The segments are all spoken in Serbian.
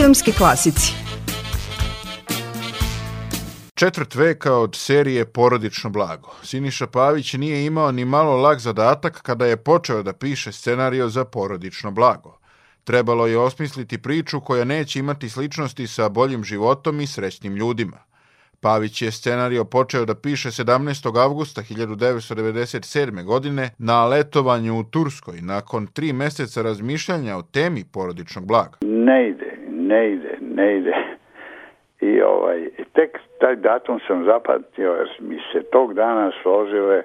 filmski klasici. Četvrt veka od serije Porodično blago. Siniša Pavić nije imao ni malo lag zadatak kada je počeo da piše scenario za Porodično blago. Trebalo je osmisliti priču koja neće imati sličnosti sa boljim životom i srećnim ljudima. Pavić je scenario počeo da piše 17. avgusta 1997. godine na letovanju u Turskoj nakon tri meseca razmišljanja o temi porodičnog blaga. Ne ide, ne ide, ne ide. I ovaj, tek taj datum sam zapatio jer mi se tog dana složile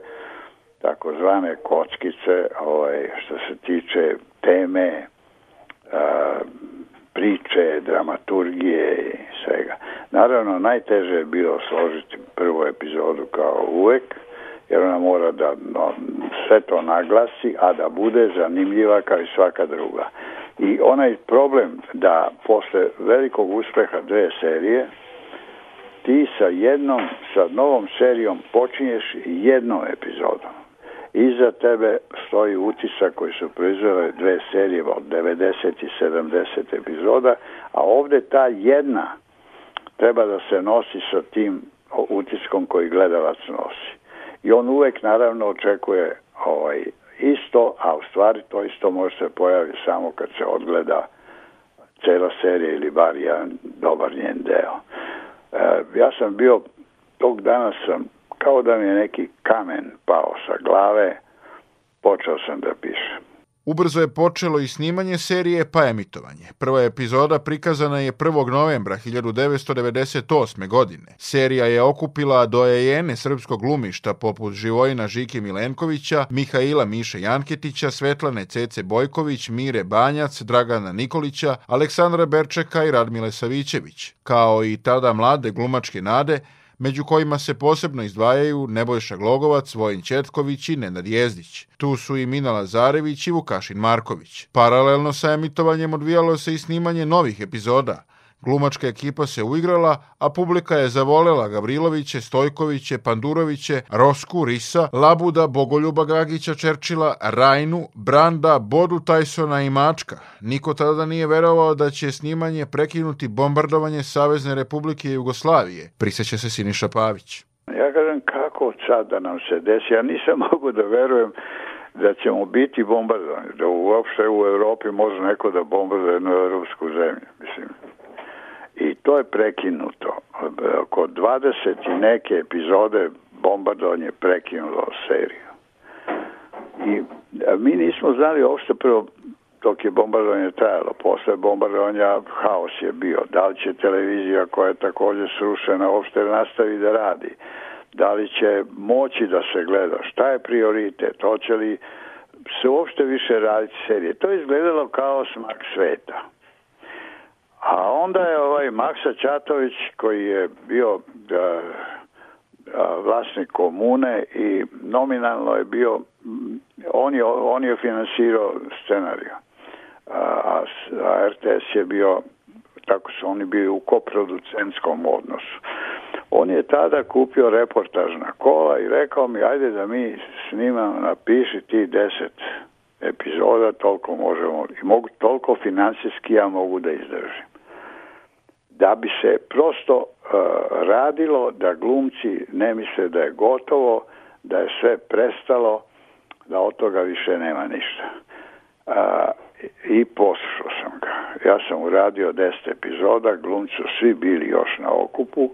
takozvane kockice ovaj, što se tiče teme a, priče, dramaturgije i svega. Naravno, najteže je bilo složiti prvu epizodu kao uvek, jer ona mora da no, sve to naglasi, a da bude zanimljiva kao i svaka druga. I onaj problem da posle velikog uspeha dve serije, ti sa jednom, sa novom serijom počinješ jednom epizodom. Iza tebe stoji utisak koji su proizvele dve serije od 90 i 70 epizoda, a ovde ta jedna treba da se nosi sa tim utiskom koji gledalac nosi. I on uvek naravno očekuje ovaj, isto, a u stvari to isto može se pojavi samo kad se odgleda cela serija ili bar jedan dobar njen deo. E, ja sam bio, tog dana sam kao da mi je neki kamen pao sa glave, počeo sam da pišem. Ubrzo je počelo i snimanje serije pa emitovanje. Prva epizoda prikazana je 1. novembra 1998. godine. Serija je okupila dojejene srpskog glumišta poput Živojina Žike Milenkovića, Mihaila Miše Janketića, Svetlane Cece Bojković, Mire Banjac, Dragana Nikolića, Aleksandra Berčeka i Radmile Savićević, kao i tada mlade glumačke nade među kojima se posebno izdvajaju Nebojša Glogovac, Vojin Četković i Nenad Jezdić. Tu su i Mina Lazarević i Vukašin Marković. Paralelno sa emitovanjem odvijalo se i snimanje novih epizoda, Glumačka ekipa se uigrala, a publika je zavolela Gavriloviće, Stojkoviće, Panduroviće, Rosku, Risa, Labuda, Bogoljuba Gagića, Čerčila, Rajnu, Branda, Bodu Tajsona i Mačka. Niko tada nije verovao da će snimanje prekinuti bombardovanje Savezne Republike Jugoslavije, priseća se Siniša Pavić. Ja kažem kako sad da nam se desi, ja nisam mogu da verujem da ćemo biti bombardovani, da uopšte u Evropi može neko da bombarduje jednu evropsku zemlju. Mislim, to je prekinuto. Oko 20 i neke epizode bombardovanje prekinulo seriju. I mi nismo znali uopšte prvo dok je bombardovanje trajalo. Posle bombardovanja haos je bio. Da li će televizija koja je takođe srušena uopšte nastavi da radi? Da li će moći da se gleda? Šta je prioritet? Hoće li se uopšte više raditi serije? To je izgledalo kao smak sveta. A onda je ovaj Maksa Čatović koji je bio da, da, vlasnik komune i nominalno je bio on je, on je finansirao scenariju. A, a RTS je bio tako su oni bili u koproducentskom odnosu. On je tada kupio reportažna kola i rekao mi ajde da mi snimamo, napiši ti deset epizoda, toliko možemo i mogu, toliko finansijski ja mogu da izdržim da bi se prosto uh, radilo da glumci ne misle da je gotovo, da je sve prestalo, da od toga više nema ništa. Uh, I poslušao sam ga. Ja sam uradio 10 epizoda, glumci su svi bili još na okupu.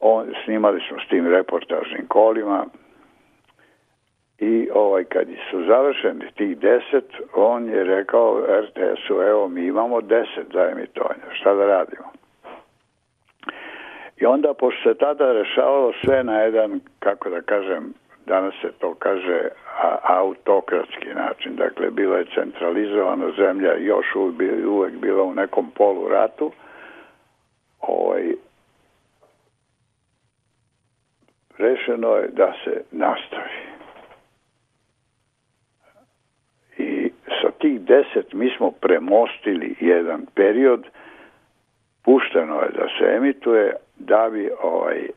On, snimali smo s tim reportažnim kolima, i ovaj, kad su završeni tih deset, on je rekao RTS-u, evo mi imamo deset za emitovanje, šta da radimo? I onda, pošto se tada rešavalo sve na jedan, kako da kažem, danas se to kaže a, autokratski način, dakle, bila je centralizovana zemlja, još uvek, uvek bila u nekom polu ratu, ovaj, rešeno je da se nastavi. I sa tih deset mi smo premostili jedan period, pušteno je da se emituje, da bi ovaj,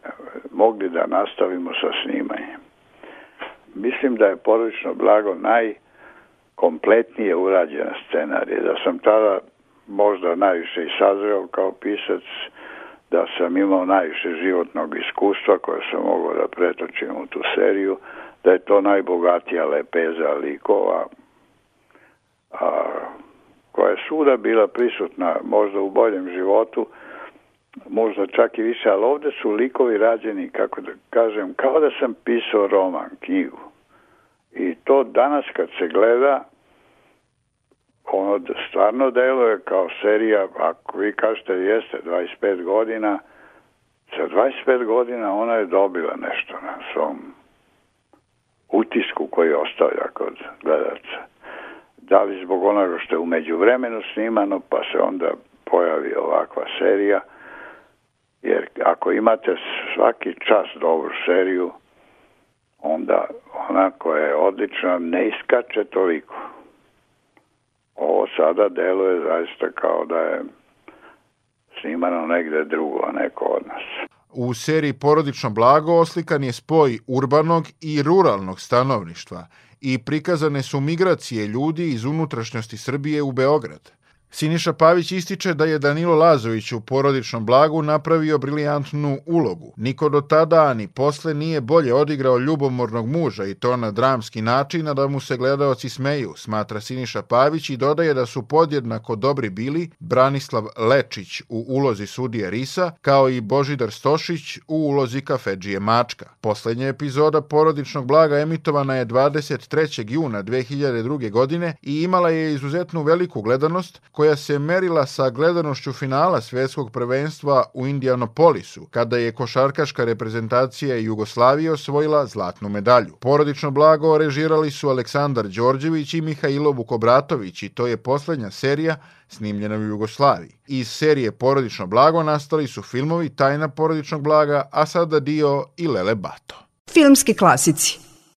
mogli da nastavimo sa snimanjem. Mislim da je porodično blago najkompletnije urađena scenarija, da sam tada možda najviše i sazreo kao pisac, da sam imao najviše životnog iskustva koje sam mogao da pretočim u tu seriju, da je to najbogatija lepeza likova, a, koja je svuda bila prisutna možda u boljem životu, možda čak i više, ali ovde su likovi rađeni, kako da kažem, kao da sam pisao roman, knjigu. I to danas kad se gleda, ono stvarno deluje kao serija, ako vi kažete jeste 25 godina, za 25 godina ona je dobila nešto na svom utisku koji ostavlja kod gledaca. Da li zbog onoga što je umeđu vremenu snimano, pa se onda pojavi ovakva serija, ako imate svaki čas dobru seriju, onda ona koja je odlična ne iskače toliko. Ovo sada deluje zaista kao da je snimano negde drugo, neko od nas. U seriji Porodično blago oslikan je spoj urbanog i ruralnog stanovništva i prikazane su migracije ljudi iz unutrašnjosti Srbije u Beograd. Siniša Pavić ističe da je Danilo Lazović u porodičnom blagu napravio briljantnu ulogu. Niko do tada, ni posle, nije bolje odigrao ljubomornog muža i to na dramski način, a da mu se gledaoci smeju, smatra Siniša Pavić i dodaje da su podjednako dobri bili Branislav Lečić u ulozi sudije Risa, kao i Božidar Stošić u ulozi kafedžije Mačka. Poslednja epizoda porodičnog blaga emitovana je 23. juna 2002. godine i imala je izuzetnu veliku gledanost, koja koja se merila sa gledanošću finala svjetskog prvenstva u Indianapolisu, kada je košarkaška reprezentacija Jugoslavije osvojila zlatnu medalju. Porodično blago režirali su Aleksandar Đorđević i Mihajlo Vukobratović i to je poslednja serija snimljena u Jugoslaviji. Iz serije Porodično blago nastali su filmovi Tajna porodičnog blaga, a sada dio i Lele Bato. Filmski klasici